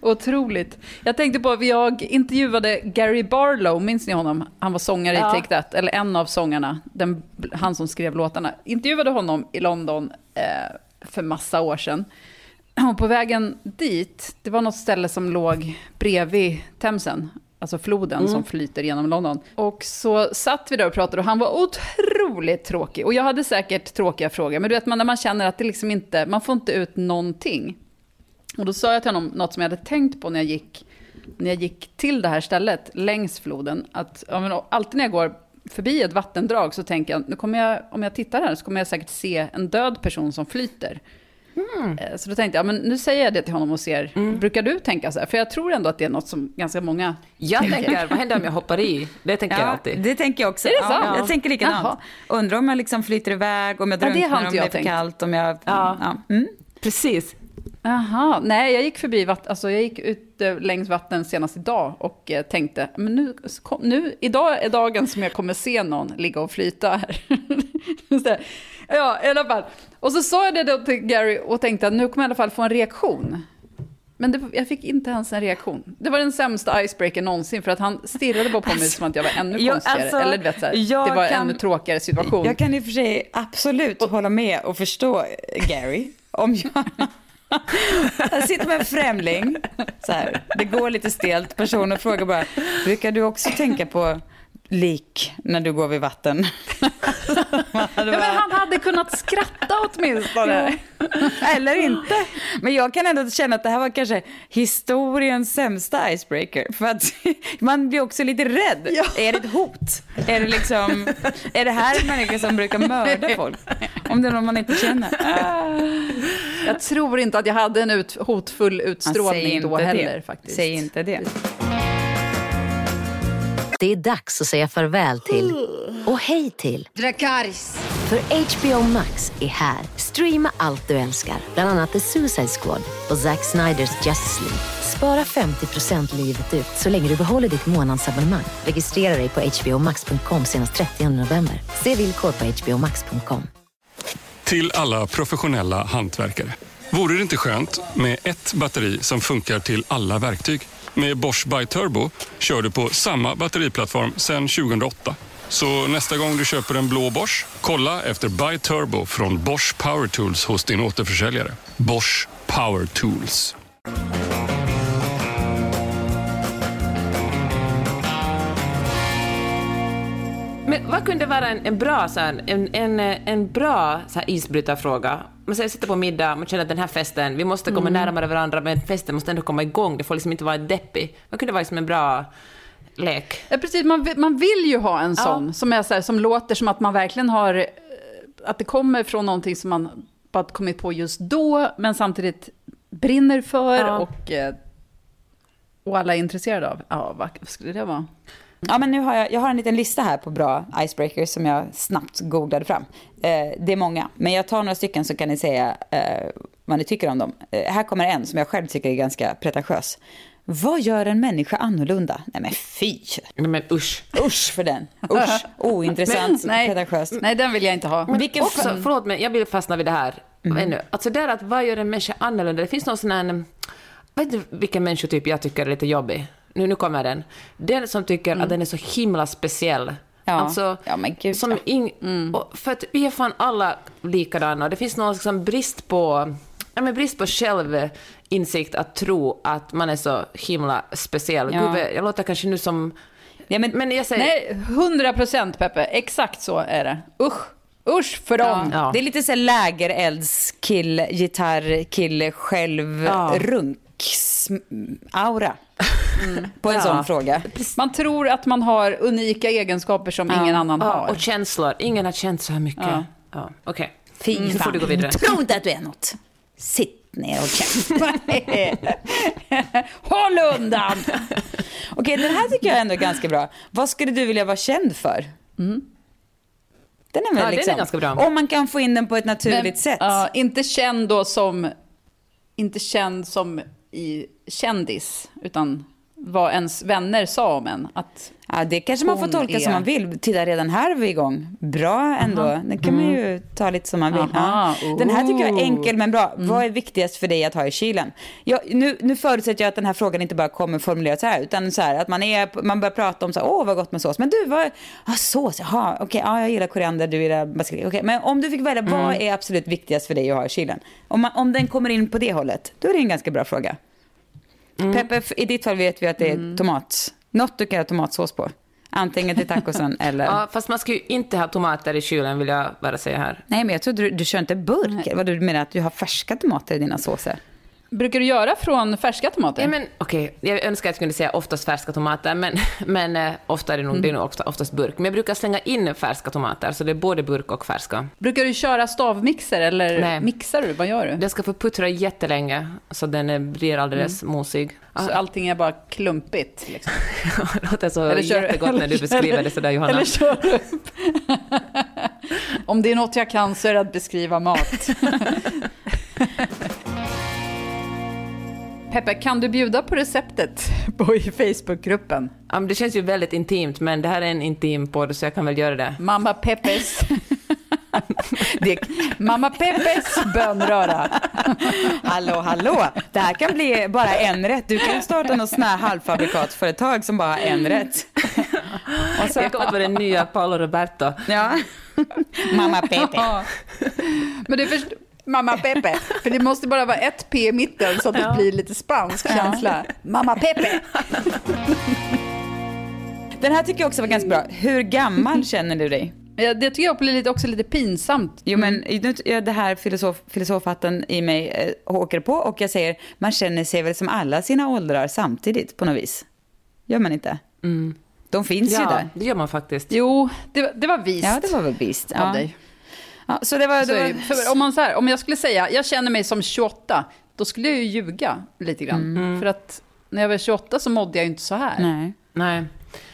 Otroligt. Jag tänkte på, jag intervjuade Gary Barlow, minns ni honom? Han var sångare Ja. i Take That, eller en av sångarna, den, han som skrev låtarna. Intervjuade honom i London eh, för massa år sedan. Och på vägen dit, det var något ställe som låg bredvid Themsen, alltså floden som flyter genom London. Och så satt vi där och pratade och han var otroligt tråkig. Och jag hade säkert tråkiga frågor, men du vet man, när man känner att det liksom inte, man får inte ut någonting. Och då sa jag till honom något som jag hade tänkt på när jag gick, när jag gick till det här stället längs floden. Att ja, men, alltid när jag går förbi ett vattendrag så tänker jag, nu kommer jag, om jag tittar här så kommer jag säkert se en död person som flyter. Eh, Så då tänkte jag, men nu säger jag det till honom och ser, Mm. brukar du tänka så här? För jag tror ändå att det är något som ganska många Jag tänker, vad händer om jag hoppar i? Det tänker jag Ja, alltid. det tänker jag också. Är det ja? Jag tänker likadant. Jaha. Undrar om jag liksom flyter iväg, om jag Ja, det drunknar, om det jag är för tänkt. kallt, om jag... Ja. Ja. Mm. Precis. Jaha, nej jag gick förbi vatten, alltså jag gick ut eh, längs vatten senast idag och eh, tänkte, men nu, kom, nu, idag är dagen som jag kommer se någon ligga och flyta här. Ja, i alla fall. Och så sa jag det då till Gary och tänkte att nu kommer jag i alla fall få en reaktion. Men det, jag fick inte ens en reaktion. Det var den sämsta icebreaker någonsin för att han stirrade bara på mig som att jag var ännu jag- konstigare. alltså, Eller du vet, så här, det var en ännu tråkigare situation. Jag kan i och för sig absolut hålla med och förstå Gary. Om jag, jag sitter med en främling, så här, det går lite stelt, personen frågar bara, brukar du också tänka på lik när du går vid vatten? ja, men han hade kunnat skratta åtminstone. Eller inte. Men jag kan ändå känna att det här var kanske historiens sämsta icebreaker. För att man blir också lite rädd. Är det ett hot? Är det liksom, är det här en människa som brukar mörda folk? Om det är någon man inte känner. Jag tror inte att jag hade en ut, hotfull Ja, utstrålning då heller det. faktiskt. Säg inte det. Det är dags att säga farväl till och hej till. Dracarys. För HBO Max är här. Streama allt du älskar, bland annat The Suicide Squad och Zack Sniders Justice League. Spara 50% livet ut så länge du behåller ditt månadsabonnemang. Registrera dig på hbomax.com senast 30 november. Se villkor på hbomax.com. Till alla professionella hantverkare. Vore det inte skönt med ett batteri som funkar till alla verktyg? Med Bosch By Turbo kör du på samma batteriplattform sedan 2008. Så nästa gång du köper en blå Bosch, kolla efter By Turbo från Bosch Power Tools hos din återförsäljare. Bosch Power Tools. Men vad kunde vara en, en bra, så här, en, en, en bra så här, isbrytarfråga? Man säger, sitter på middag, man känner att den här festen, vi måste komma närmare varandra, men festen måste ändå komma igång, det får liksom inte vara deppig. Vad kunde vara liksom en bra lek? Ja, precis. Man, man vill ju ha en Ja. sån som, är så här, som låter som att man verkligen har... eh, Att det kommer från någonting som man bara kommit på just då, men samtidigt brinner för Ja. och, eh, och alla är intresserade av. Ja, vad skulle det vara? Ja, men nu har jag, jag har en liten lista här på bra icebreakers som jag snabbt googlade fram. Eh, det är många, men jag tar några stycken så kan ni säga eh, vad ni tycker om dem. Eh, här kommer en som jag själv tycker är ganska pretentiös. Vad gör en människa annorlunda? Nej men fy! Nej, Men usch. Usch för den. Usch. Ointressant, nej, pretentiöst. nej, den vill jag inte ha. Vilken Också, fan- förlåt men jag vill fastna vid det här ännu. Alltså där att vad gör en människa annorlunda? Det finns någon sån här, jag vet inte vilken människotyp jag tycker är lite jobbig. Nu, nu kommer den. Den som tycker att den är så himla speciell. Ja. Alltså, Ja, gud, som ing, och för att vi är fan alla likadana det finns någon liksom brist på ja, men brist på självinsikt att tro att man är så himla speciell. Ja. Gud, jag låter kanske nu som... Ja, men, Men jag säger... Nej, 100 procent Peppe. Exakt så är det. Usch. Usch för dem. Ja. Det är lite så lägereldskill, gitarrkille, själv, Ja. Runk-aura. På en Ja. sån fråga. Man tror att man har unika egenskaper som ingen annan Ja, har. och känslor. Ingen har känt så här mycket. Ja. Ja. Okej. Fy Nu får fan. du gå vidare. Tro inte att du är något. Sitt ner och kämpa. Håll undan! Okej, den här tycker jag ändå är ganska bra. Vad skulle du vilja vara känd för? Den är väl Ja, den är liksom, ganska bra. Om man kan få in den på ett naturligt Men, sätt. ja, inte känd då som, inte känd som i kändis, utan vad ens vänner sa om en. Att, Ja, det kanske man får tolka är- som man vill. Titta, redan här är vi igång. Bra ändå. Den kan man ju ta lite som man vill. Aha, Ja. Den här tycker jag är enkel men bra. Vad är viktigast för dig att ha i kylen? Jag, nu, nu förutsätter jag att den här frågan inte bara kommer formuleras så här, utan så här att man, är, man börjar prata om så här, åh vad gott med sås. Men du, vad, ah, sås, jaha, okej, ja, jag gillar koriander, du gillar basilikum. Okej, men om du fick välja, vad är absolut viktigast för dig att ha i kylen? Om, man, om den kommer in på det hållet, då är det en ganska bra fråga. Peppe, f- i ditt fall vet vi att det är tomat. Något du kan ha tomatsås på. Antingen till tacosen eller... Ja, fast man ska ju inte ha tomater i kylen, vill jag bara säga här. Nej, men jag trodde du, du kör inte burk. Vad du menar att du har färska tomater i dina såser? Brukar du göra från färska tomater? Ja, men okej, jag önskar att jag kunde säga oftast färska tomater, men, men eh, ofta är det nog, det är nog ofta, oftast burk. Men jag brukar slänga in färska tomater, så det är både burk och färska. Brukar du köra stavmixer eller Nej. mixar du? Vad gör du? Den ska få puttra jättelänge, så den blir alldeles mosig. Så allting är bara klumpigt? Liksom. det låter så Eller kör- jättegott när du beskriver det sådär, Johanna. Eller kör upp? Om det är något jag kan så är det att beskriva mat. Peppe, kan du bjuda på receptet på i Facebookgruppen? Ja, det känns ju väldigt intimt, men det här är en intim podd, så jag kan väl göra det. Mamma Peppes... Det, mamma Peppes bönröra. Hallå, hallå! Det här kan bli bara en rätt. Du kan starta något sånt här halvfabrikatföretag som bara har en rätt. Och så jag kommer på den nya Paolo Roberto. Ja. Mamma Pepe. Men det är först... Mamma Pepe. För det måste bara vara ett P i mitten så att det blir lite spansk känsla. Mamma Pepe. Den här tycker jag också var ganska bra. Hur gammal känner du dig? Ja, det tycker jag blir lite, också lite pinsamt. Jo men nu- ja, det här filosof, filosofhatten i mig eh, åker på och jag säger man känner sig väl som alla sina åldrar samtidigt på något vis. Gör man inte? De finns ju Ja, där. det gör man faktiskt. Jo, det, var- det var vist Ja, det var väl visst. av Ja. dig. Ja, så det var... Så Det var. För om, man så här, om jag skulle säga, jag känner mig som 28, då skulle jag ju ljuga lite grann. För att när jag var 28 så mådde jag ju inte så här. Nej. Nej.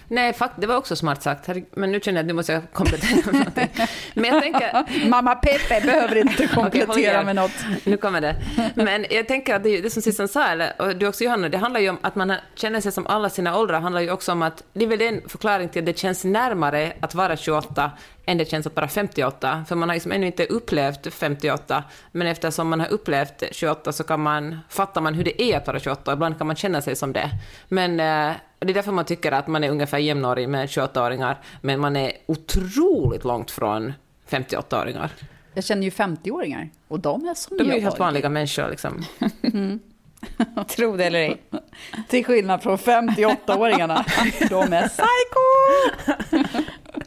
Nej, fakt, det var också smart sagt. Men nu känner jag att nu måste jag komplettera med någonting. Men jag tänker... Mamma Pepe behöver inte komplettera håll med något. Nu kommer det. Men jag tänker att det, det som Sissan sa, eller, och du också Johanna, det handlar ju om att man känner sig som alla sina åldrar, handlar ju också om att det är väl en förklaring till att det känns närmare att vara 28 än det känns att vara 58. För man har liksom ännu inte upplevt 58, men eftersom man har upplevt 28 så kan man, fattar man hur det är att vara 28, ibland kan man känna sig som det. Men eh, det är därför man tycker att man är ungefär jämnårig med 28-åringar, men man är otroligt långt från 58-åringar. Jag känner ju 50-åringar och de är som De är ju helt vanliga människor liksom. Tro det eller ej. Till skillnad från 58-åringarna. De är psycho!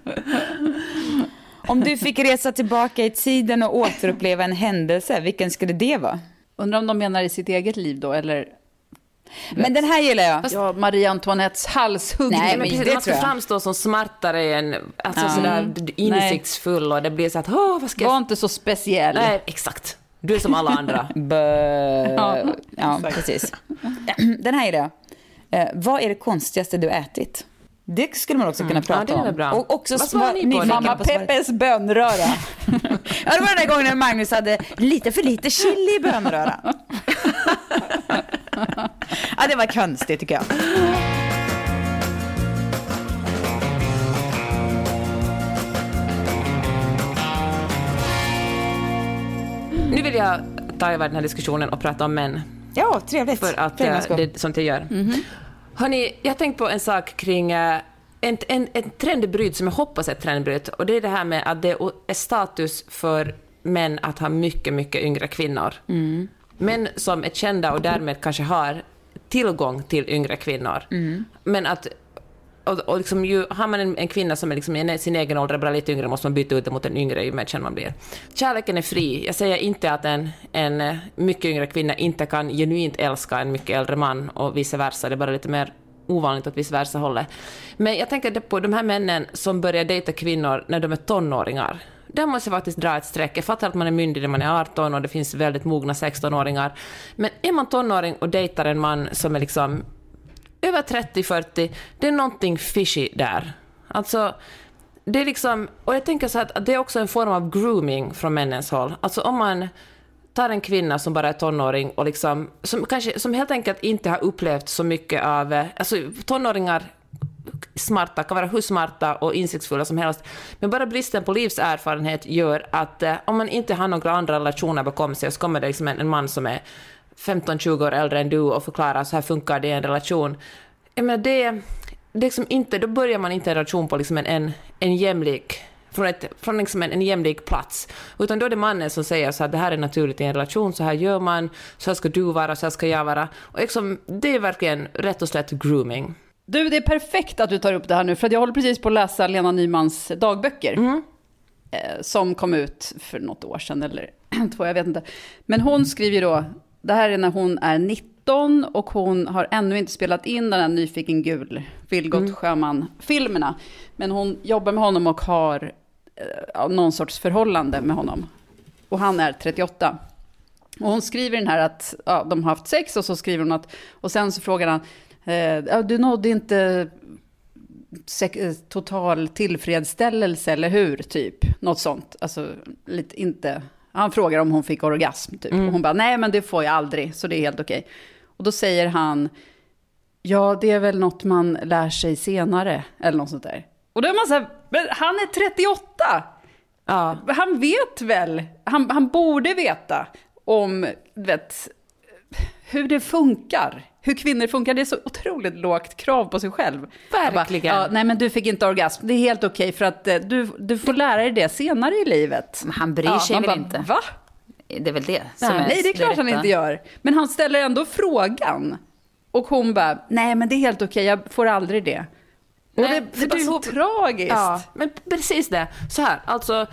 Om du fick resa tillbaka i tiden och återuppleva en händelse, vilken skulle det vara? Undrar om de menar i sitt eget liv då, eller Men den här gillar jag. ja, Marie Antoinettes halshuggning. Nej, men precis, det man ska framstå som smartare än, alltså Ja. sådär Mm. insiktsfull och det blir så att, åh, vad ska Var jag... inte så speciell. Nej, exakt. Du är som alla andra. Bö... Ja, Ja, precis. Den här gillar jag. Eh, vad är det konstigaste du ätit? Det skulle man också kunna prata Mm. Ja, det är om. bra. Och också Vad svarar sva- ni på det? Mamma. Peppes bönröra. Ja, det var den där gången när Magnus hade lite för lite chili i bönröra. ja, det var konstigt tycker jag. Nu vill jag ta över den här diskussionen och prata om män, Ja, trevligt. för att en eh, det är sånt jag gör. Mhm. Hörni, jag har tänkt på en sak kring eh, en, en, en trendbryt som jag hoppas är ett trendbryt, och det är det här med att det är status för män att ha mycket, mycket yngre kvinnor. Mm. Män som är kända och därmed kanske har tillgång till yngre kvinnor. Mm. Men att och, och liksom ju, har man en, en kvinna som är liksom i sin egen ålder, bara lite yngre, måste man byta ut det mot en yngre ju mer känd man blir. Kärleken är fri. Jag säger inte att en, en eh, mycket yngre kvinna inte kan genuint älska en mycket äldre man och vice versa. Det är bara lite mer ovanligt åt vice versa hållet. Men jag tänker på de här männen som börjar dejta kvinnor när de är tonåringar. Där måste jag faktiskt dra ett streck. Jag fattar att man är myndig när man är 18 och det finns väldigt mogna 16-åringar. Men är man tonåring och dejtar en man som är liksom över 30-40, det är någonting fishy där. Alltså, det är liksom, och jag tänker så här att det är också en form av grooming från männens håll. Alltså om man tar en kvinna som bara är tonåring och liksom, som, kanske, som helt enkelt inte har upplevt så mycket av, alltså tonåringar smarta, kan vara hur smarta och insiktsfulla som helst. Men bara bristen på livserfarenhet gör att eh, om man inte har några andra relationer bakom sig så kommer det liksom en, en man som är 15-20 år äldre än du och förklarar så här funkar det i en relation. Jag menar, det, det liksom inte, då börjar man inte en relation på liksom en, en, en jämlik från, ett, från liksom en, en jämlik plats. Utan då är det mannen som säger så att det här är naturligt i en relation, så här gör man, så här ska du vara, så här ska jag vara. Och liksom, det är verkligen rätt och slätt grooming. Du, det är perfekt att du tar upp det här nu, för att jag håller precis på att läsa Lena Nymans dagböcker. Eh, som kom ut för något år sedan, eller två, jag vet inte. Men hon skriver ju då det här är när hon är 19 och hon har ännu inte spelat in den här Nyfiken gul, Vilgot mm. Sjöman-filmerna. Men hon jobbar med honom och har eh, någon sorts förhållande med honom. Och han är 38. Och hon skriver den här att ja, de har haft sex och så skriver hon att, och sen så frågar han, eh, du nådde inte total tillfredsställelse, eller hur? Typ, något sånt. Alltså, lite inte... Han frågar om hon fick orgasm, typ. Mm. Och hon bara, nej men det får jag aldrig, så det är helt okej. Och då säger han, ja det är väl något man lär sig senare, eller något sånt där. Och då är man så här, men han är 38! Ja. Han vet väl, han, han borde veta om, vet, hur det funkar. Hur kvinnor funkar. Det är så otroligt lågt krav på sig själv. Verkligen. Bara, ja, nej men du fick inte orgasm. Det är helt okej för att eh, du, du får lära dig det senare i livet. Men han bryr sig ja, väl bara, inte? Va? Det är väl det som nej, är Nej, det är klart han inte gör. Men han ställer ändå frågan. Och hon bara, nej men det är helt okej, jag får aldrig det. Och nej, det, det är så tragiskt. Ja, men precis det. Så här, alltså,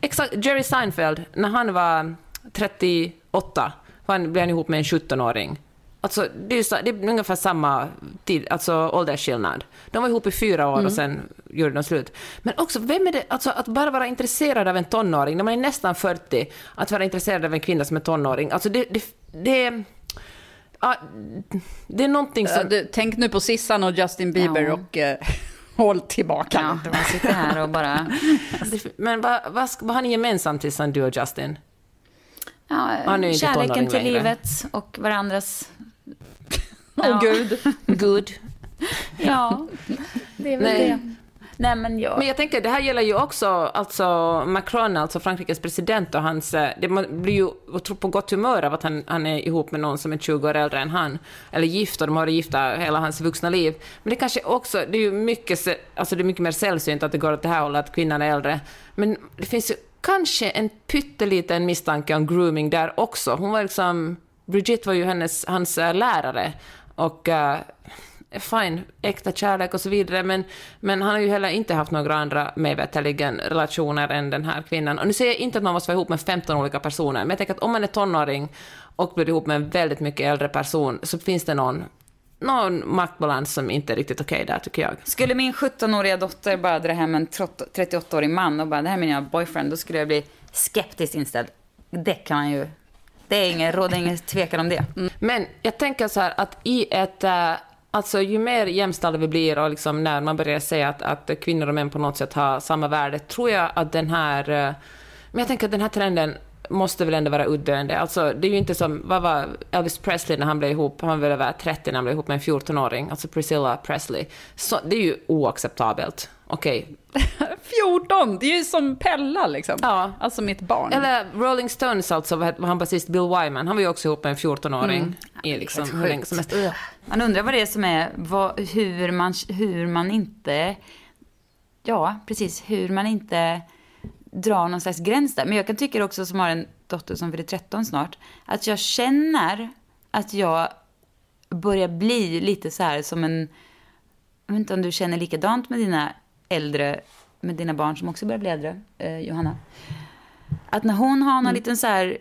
exakt, Jerry Seinfeld, när han var 38, han blev han ihop med en 17-åring. Alltså, det, är så, det är ungefär samma tid, alltså åldersskillnad. De var ihop i fyra år mm. och sen gjorde de slut. Men också, vem är det, alltså att bara vara intresserad av en tonåring, när man är nästan 40, att vara intresserad av en kvinna som är tonåring, alltså det, det, det Ja, det är någonting som... Du, tänk nu på Sissan och Justin Bieber ja. och uh, håll tillbaka. Ja, man sitter här och bara... Men vad, vad, vad har ni gemensamt tillsammans, du och Justin? Ja, kärleken till längre. livet och varandras... Åh oh, gud. Good. ja, det är väl Nej. det. Nej, men, jag... men jag tänker, det här gäller ju också alltså Macron, alltså Frankrikes president och hans... Eh, det blir ju på gott humör av att han, han är ihop med någon som är 20 år äldre än han. Eller gift, och de har varit gifta hela hans vuxna liv. Men det kanske också, det är ju mycket, alltså det är mycket mer sällsynt att det går åt det här hållet, att kvinnan är äldre. Men det finns ju kanske en pytteliten misstanke om grooming där också. Hon var liksom... Brigitte var ju hennes, hans eh, lärare. Och uh, fine, äkta kärlek och så vidare, men, men han har ju heller inte haft några andra, mig veterligen, relationer än den här kvinnan. Och nu säger jag inte att man måste vara ihop med 15 olika personer, men jag tänker att om man är tonåring och blir ihop med en väldigt mycket äldre person, så finns det någon någon maktbalans som inte är riktigt okej okay där, tycker jag. Skulle min 17-åriga dotter bara dra hem en 38-årig man och bara, det här är min boyfriend, då skulle jag bli skeptiskt inställd. Det kan man ju... Det är ingen, råder ingen tvekan om det. Mm. Men jag tänker så här att i ett... Uh, alltså ju mer jämställda vi blir och liksom när man börjar säga att, att kvinnor och män på något sätt har samma värde, tror jag att den här... Uh, men jag tänker att den här trenden måste väl ändå vara utdöende. Alltså, det är ju inte som, vad var Elvis Presley när han blev ihop, han var väl över 30 när han blev ihop med en 14-åring, alltså Priscilla Presley. Så, det är ju oacceptabelt. Okej. Okay. 14! Det är ju som Pella liksom. Ja. Alltså mitt barn. Eller Rolling Stones alltså, vad han basist Bill Wyman, han var ju också ihop med en 14-åring. Mm. I liksom, hur länge som helst. Man undrar vad det är som är, vad, hur, man, hur man inte, ja precis, hur man inte dra någon slags gräns där. Men jag kan tycka också, som har en dotter som fyller 13 snart, att jag känner att jag börjar bli lite så här som en... Jag vet inte om du känner likadant med dina äldre, med dina barn som också börjar bli äldre, eh, Johanna. Att när hon har någon mm. liten så här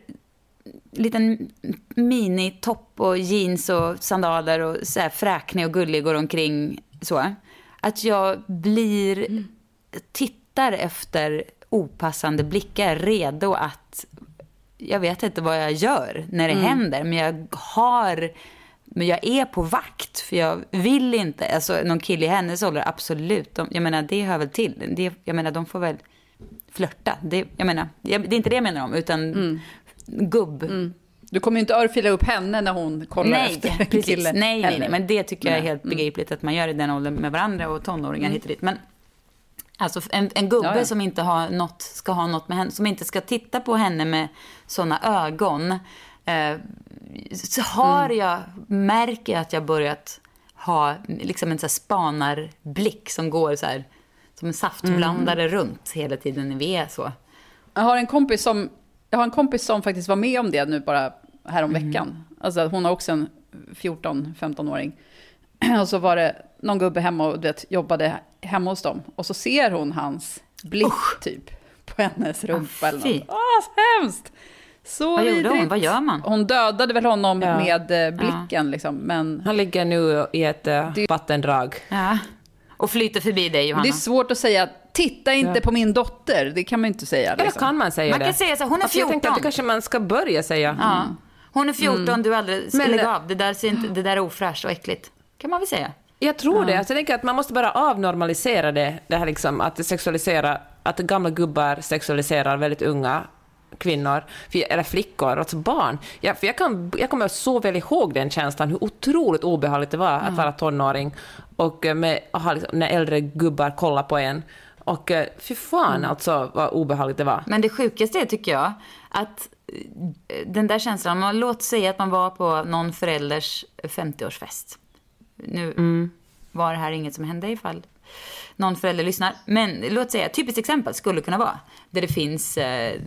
liten minitopp och jeans och sandaler och så här fräknig och gullig går omkring så. Att jag blir, mm. tittar efter opassande blickar, redo att... Jag vet inte vad jag gör när det mm. händer, men jag har... Men jag är på vakt, för jag vill inte... Alltså, någon kille i hennes ålder, absolut. De, jag menar, det hör väl till. Det, jag menar, de får väl flörta. Det, jag menar, det är inte det jag menar om, utan mm. gubb. Mm. Du kommer ju inte örfila upp henne när hon kollar nej, efter precis. kille. Nej, nej, nej, men det tycker jag är helt mm. begripligt att man gör i den åldern med varandra och tonåringar mm. hit och dit. Men Alltså en, en gubbe ja, ja. som inte har något, ska ha något med henne, som inte ska titta på henne med såna ögon. Eh, så har mm. jag, märker jag att jag börjat ha liksom en så här spanarblick som går så här, som en saftblandare mm. runt hela tiden när vi är så. Jag har en kompis som, jag har en kompis som faktiskt var med om det nu bara härom mm. veckan. Alltså hon har också en 14-15-åring. Och så var det någon gubbe hemma och vet, jobbade hemma hos dem. Och så ser hon hans blick Usch. typ på hennes rumpa. Ah, eller något. Åh, så hemskt! Så Vad gjorde hon? vidrigt. Vad gör man? Hon dödade väl honom Ja. med eh, blicken, liksom. Men Han ligger nu i ett uh, vattendrag. Ja. Och flyter förbi dig, Johanna. det är svårt att säga, titta inte Ja. på min dotter. Det kan man ju inte säga. Eller Liksom. kan man säga Man det? kan säga så, hon är Alltså, jag tänkte att 14. det kanske man ska börja säga. Ja. Hon är 14, du är alldeles... Men- lägg av, det där, ser inte, det där är ofräscht och äckligt. Kan man väl säga. Jag tror det. Alltså, jag tänker att man måste bara avnormalisera det, det här liksom, att sexualisera, att gamla gubbar sexualiserar väldigt unga kvinnor, eller flickor, alltså barn. Jag, för jag, kan, jag kommer så väl ihåg den känslan, hur otroligt obehagligt det var att vara tonåring och eh, med, aha, liksom, när äldre gubbar kollar på en. Och eh, fy fan alltså vad obehagligt det var. Men det sjukaste är, tycker jag, att eh, den där känslan, man, låt säga att man var på någon förälders 50-årsfest. Nu var det här inget som hände ifall någon förälder lyssnar. Men låt säga, typiskt exempel skulle kunna vara där det finns eh,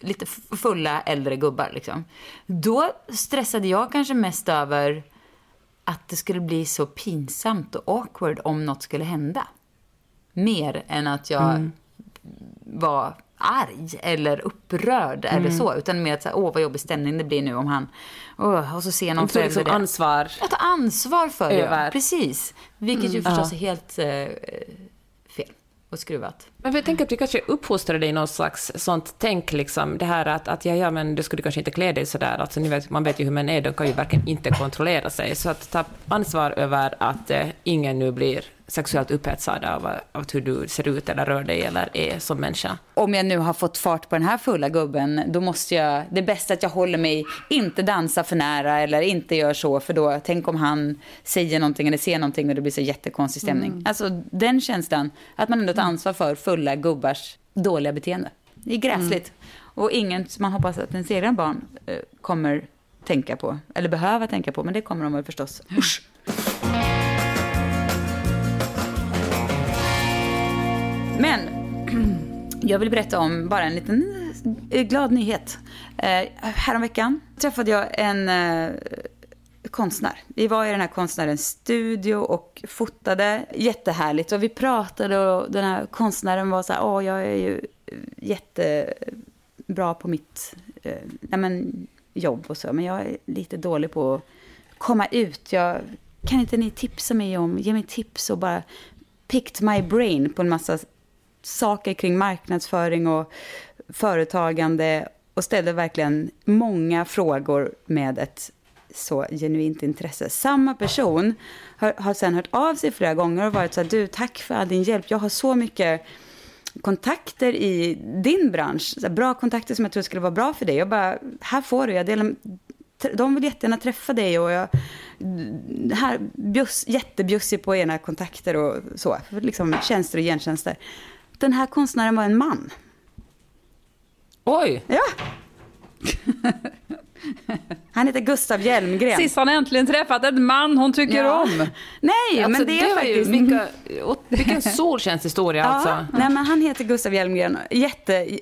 lite fulla äldre gubbar. Liksom. Då stressade jag kanske mest över att det skulle bli så pinsamt och awkward om något skulle hända. Mer än att jag var arg eller upprörd eller så. Utan mer att säga, åh vad jobbig stämning det blir nu om han... Åh, och så ser någon liksom förälder det. ansvar. Att ta ansvar för det, Över. ja. Precis. Vilket ju förstås är helt eh, fel och skruvat. Men jag tänker att vi kanske uppfostrade i någon slags sånt tänk, liksom, det här att, att ja, ja, men du skulle kanske inte klä dig sådär. Alltså, ni vet, man vet ju hur män är, de kan ju verkligen inte kontrollera sig. Så att ta ansvar över att eh, ingen nu blir sexuellt upphetsad av, av hur du ser ut eller rör dig eller är som människa. Om jag nu har fått fart på den här fulla gubben, då måste jag... Det är bäst att jag håller mig, inte dansa för nära eller inte gör så, för då, tänk om han säger någonting eller ser någonting och det blir så jättekonstig stämning. Alltså den känslan, att man ändå tar ansvar för fulla gubbars dåliga beteende. Det är gräsligt. Och inget man hoppas att ens egna barn eh, kommer tänka på, eller behöva tänka på, men det kommer de väl förstås. Usch. Men jag vill berätta om bara en liten eh, glad nyhet. Eh, häromveckan träffade jag en eh, konstnär. Vi var i den här konstnärens studio och fotade. Jättehärligt. Och vi pratade och den här konstnären var så här, åh jag är ju eh, jättebra på mitt eh, nej men, jobb och så. Men jag är lite dålig på att komma ut. Jag, kan inte ni tipsa mig om, ge mig tips och bara picked my brain på en massa saker kring marknadsföring och företagande och ställde verkligen många frågor med ett så genuint intresse. Samma person har, har sen hört av sig flera gånger och varit så här, du tack för all din hjälp, jag har så mycket kontakter i din bransch, här, bra kontakter som jag tror skulle vara bra för dig. Jag bara, här får du, jag delar, de vill jättegärna träffa dig och jag här, bjuss, jättebjussig på ena kontakter och så, liksom tjänster och gentjänster. Den här konstnären var en man. Oj! Ja. Han heter Gustav Hjelmgren. Sist har äntligen träffat en man hon tycker Ja. om. Nej, Alltså, men det är var ju faktiskt... vilka, vilken solskenshistoria Ja, alltså. nej, men han heter Gustav Hjelmgren. Jätte,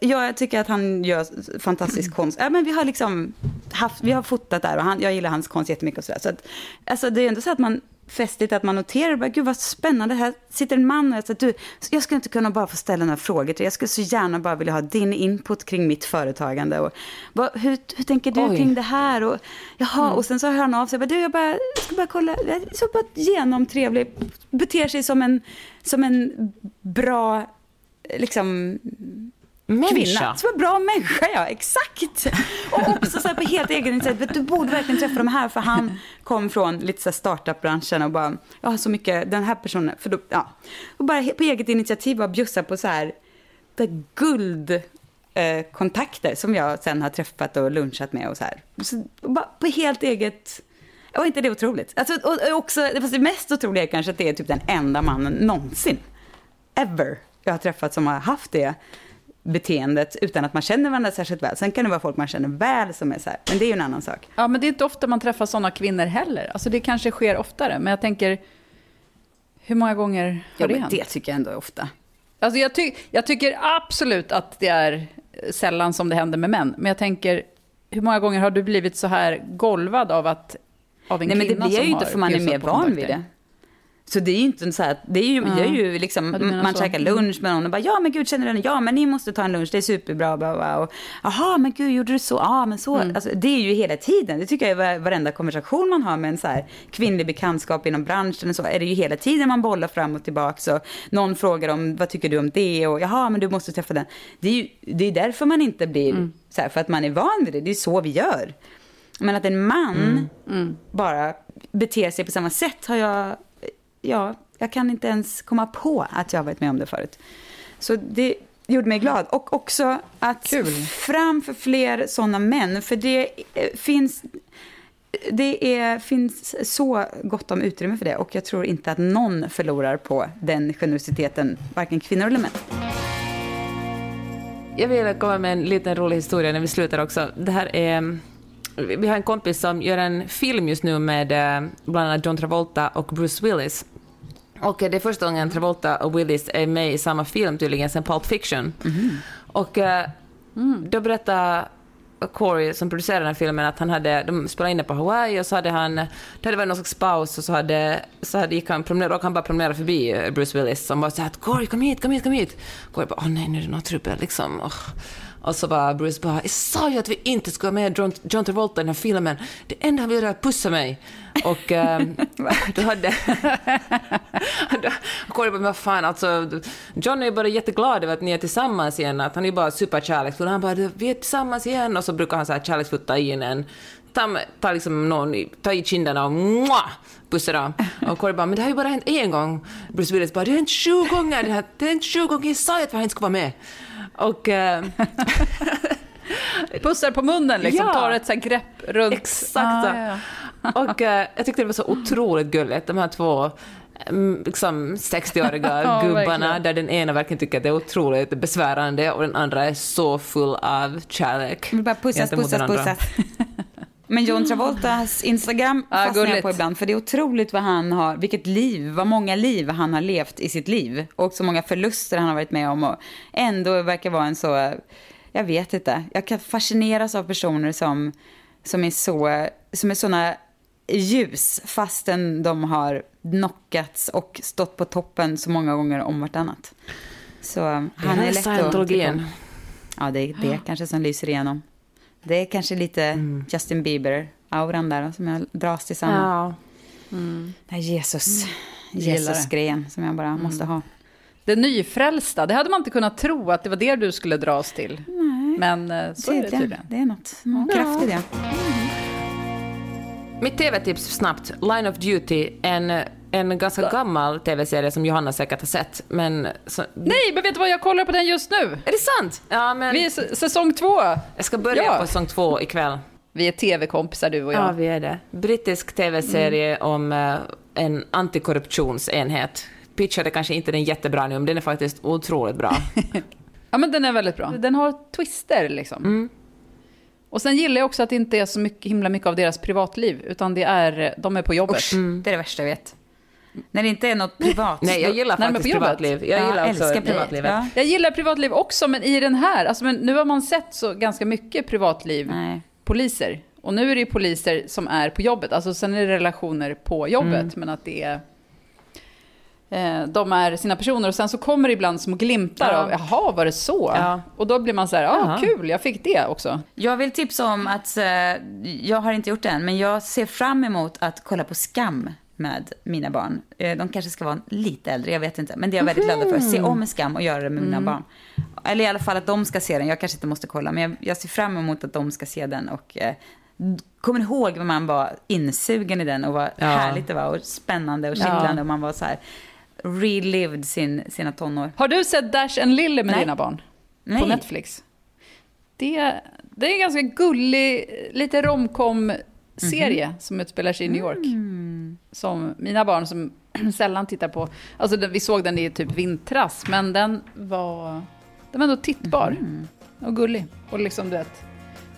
jag tycker att han gör fantastisk konst. Ja, men vi har liksom haft, vi har fotat där och han, jag gillar hans konst jättemycket och sådär. Så att, alltså, det är ändå så att man festligt att man noterar, bara, gud vad spännande, här sitter en man och jag säger, du, jag skulle inte kunna bara få ställa några frågor till. Jag skulle så gärna bara vilja ha din input kring mitt företagande. Och, vad, hur, hur tänker du Oj. kring det här? Och, jaha, och sen så hör han av sig, bara, du, jag, bara, jag ska bara kolla, så bara genomtrevlig, beter sig som en, som en bra, liksom, Människa. kvinna. Som en bra människa, ja. Exakt. Och också så på helt egen initiativ. Du borde verkligen träffa de här. För han kom från lite så startup-branschen och bara, jag har så mycket, den här personen. För då, ja. Och bara på eget initiativ bara bjussa på så här, det guld eh, kontakter som jag sen har träffat och lunchat med och så här. Så, bara på helt eget... Och inte det otroligt? Alltså, och också, fast det mest otroliga är kanske att det är typ den enda mannen någonsin, ever, jag har träffat som har haft det beteendet utan att man känner varandra särskilt väl. Sen kan det vara folk man känner väl som är så här, men det är ju en annan sak. Ja, men det är inte ofta man träffar sådana kvinnor heller. Alltså det kanske sker oftare, men jag tänker, hur många gånger har Ja, det hänt? det tycker jag ändå är ofta. Alltså jag, ty jag tycker absolut att det är sällan som det händer med män. Men jag tänker, hur många gånger har du blivit så här golvad av, att, av en Nej, men det kvinna blir jag ju inte för man är mer van vid det. Så det är ju inte så här, det är ju, det är ju liksom, Ja, man så. käkar lunch med någon och bara, ja men gud känner du den? Ja men ni måste ta en lunch, det är superbra, bla, bla, och jaha men gud gjorde du så? Ja men så. Mm. Alltså, det är ju hela tiden, det tycker jag är var- varenda konversation man har med en så här kvinnlig bekantskap inom branschen och så, är det ju hela tiden man bollar fram och tillbaka och någon frågar om, vad tycker du om det? Och jaha men du måste träffa den. Det är ju det är därför man inte blir, Mm. så här, för att man är van vid det, det är så vi gör. Men att en man Mm. bara beter sig på samma sätt har jag, ja, jag kan inte ens komma på att jag har varit med om det förut. Så det gjorde mig glad. Och också att Kul. framför fler sådana män, för det eh, finns det är, finns så gott om utrymme för det och jag tror inte att någon förlorar på den generositeten, varken kvinnor eller män. Jag vill komma med en liten rolig historia när vi slutar också. Det här är... Vi har en kompis som gör en film just nu med eh, bland annat John Travolta och Bruce Willis. Och det är första gången Travolta och Willis är med i samma film tydligen sen Pulp Fiction. Och eh, då berättade Corey som producerade den här filmen att han hade, de spelade in det på Hawaii och så hade han, det hade varit någon slags paus och så hade, så hade gick han promenera, och han bara promenera förbi eh, Bruce Willis som bara sa att Corey kom hit, kom hit, kom hit. Corey bara åh nej nu är det något trubbel liksom. Åh. Och så bara Bruce bara, jag sa ju att vi inte skulle ha med John, John Travolta i den här filmen. Det enda han vill göra är att pussa mig. Och ehm, då hade... då, bara, men vad fan alltså, John är ju bara jätteglad över att ni är tillsammans igen, att han är ju bara superkärleksfull. Han bara, vi är tillsammans igen, och så brukar han så här kärleksfullt ta in en, ta, ta liksom någon, ta i kinderna och mwah, pussa dem. Och Corey bara, men det har ju bara hänt en gång. Bruce Willis bara, det har hänt sju gånger, det har hänt sju gånger, jag sa ju att han inte skulle vara med. Och... eh, Pussar på munnen liksom, Ja. tar ett så grepp runt. Exakt Ah, ja, ja. Och eh, jag tyckte det var så otroligt gulligt, de här två mm, liksom 60-åriga Ja, gubbarna, verkligen. där den ena verkligen tycker att det är otroligt besvärande och den andra är så full av kärlek. Vill bara pussas, pussas, pussas. Men John Travoltas Instagram Ja, fastnar jag på ibland. För det är otroligt vad han har, vilket liv, vad många liv han har levt i sitt liv. Och så många förluster han har varit med om. Och ändå verkar vara en så, jag vet inte. Jag kan fascineras av personer som, som är så, som är såna ljus fastän de har knockats och stått på toppen så många gånger om vartannat. Så han Ja, är lätt att. Ja, det är det kanske som lyser igenom. Det är kanske lite Mm. Justin Bieber-auran där som jag dras till samma. Ja. Här Jesus, det. Jesus-grejen som jag bara Mm. måste ha. Det nyfrälsta, det hade man inte kunnat tro att det var det du skulle dras till. Men eh, så är det Tydligen, tydligen. det är något. Ja, kraft i det. Mitt TV-tips snabbt, Line of Duty, en, en ganska gammal TV-serie som Johanna säkert har sett, men... Så, Nej, men vet du vad, jag kollar på den just nu. Är det sant? Ja, men Vi är säsong två. jag ska börja Ja. på säsong två ikväll. Vi är tv-kompisar du och jag. Ja, vi är det. Brittisk TV-serie om eh, en antikorruptionsenhet. Pitchade kanske inte den jättebra nu, men den är faktiskt otroligt bra. Ja, men den är väldigt bra. Den har twister liksom. Och sen gillar jag också att det inte är så mycket, himla mycket av deras privatliv, utan det är, de är på jobbet. Usch, det är det värsta jag vet. När det inte är något privat. Nej, jag gillar faktiskt privatliv. Jag Ja, gillar också älskar privatlivet. Ja. Jag gillar privatliv också, men i den här, alltså, men nu har man sett så ganska mycket privatliv, Nej. poliser. Och nu är det ju poliser som är på jobbet, alltså sen är det relationer på jobbet, men att det är de är sina personer och sen så kommer det ibland små glimtar Ja. av, jaha, var det så? Ja. Och då blir man så här, ja, Jaha. kul, jag fick det också. Jag vill tipsa om att, eh, jag har inte gjort det än, men jag ser fram emot att kolla på Skam med mina barn. Eh, de kanske ska vara lite äldre, jag vet inte. Men det är jag väldigt laddad för. Se om Skam och göra det med mina barn. Eller i alla fall att de ska se den. Jag kanske inte måste kolla, men jag, jag ser fram emot att de ska se den. Och eh, kommer ihåg när man var insugen i den och vad Ja. härligt det var och spännande och kittlande. Och man var så här, relived sin, sina tonår. Har du sett Dash and Lily med Nej. dina barn? Nej. På Netflix? Det, det är en ganska gullig, lite romcom-serie Mhm. som utspelar sig i New York. Mm. Som mina barn som sällan tittar på. Alltså vi såg den i typ vintras, men den var, den var ändå tittbar. Mhm. Och gullig. Och liksom du vet,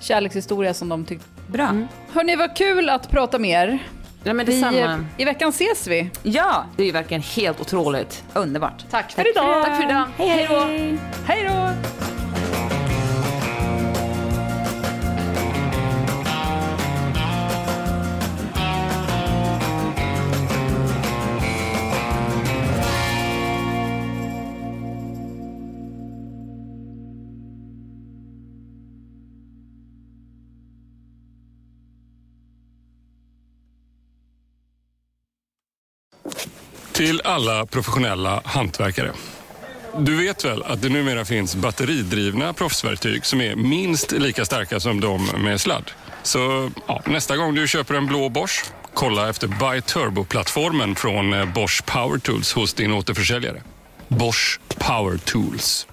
kärlekshistoria som de tyckte. Bra. Hörni, vad kul att prata med er. Ja, men Vi, detsamma. I veckan ses vi. Ja, Det är ju verkligen helt otroligt. underbart. Tack för idag. Tack för idag. Hej, hej. Hej då! Till alla professionella hantverkare. Du vet väl att det numera finns batteridrivna proffsverktyg som är minst lika starka som de med sladd? Så ja, nästa gång du köper en blå Bosch, kolla efter Buy Turbo-plattformen från eh, Bosch Power Tools hos din återförsäljare. Bosch Power Tools.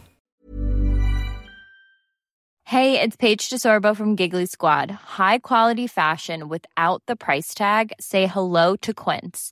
det är Paige DeSorbo från Giggly Squad. High quality fashion without the price tag. Say hello to Quince.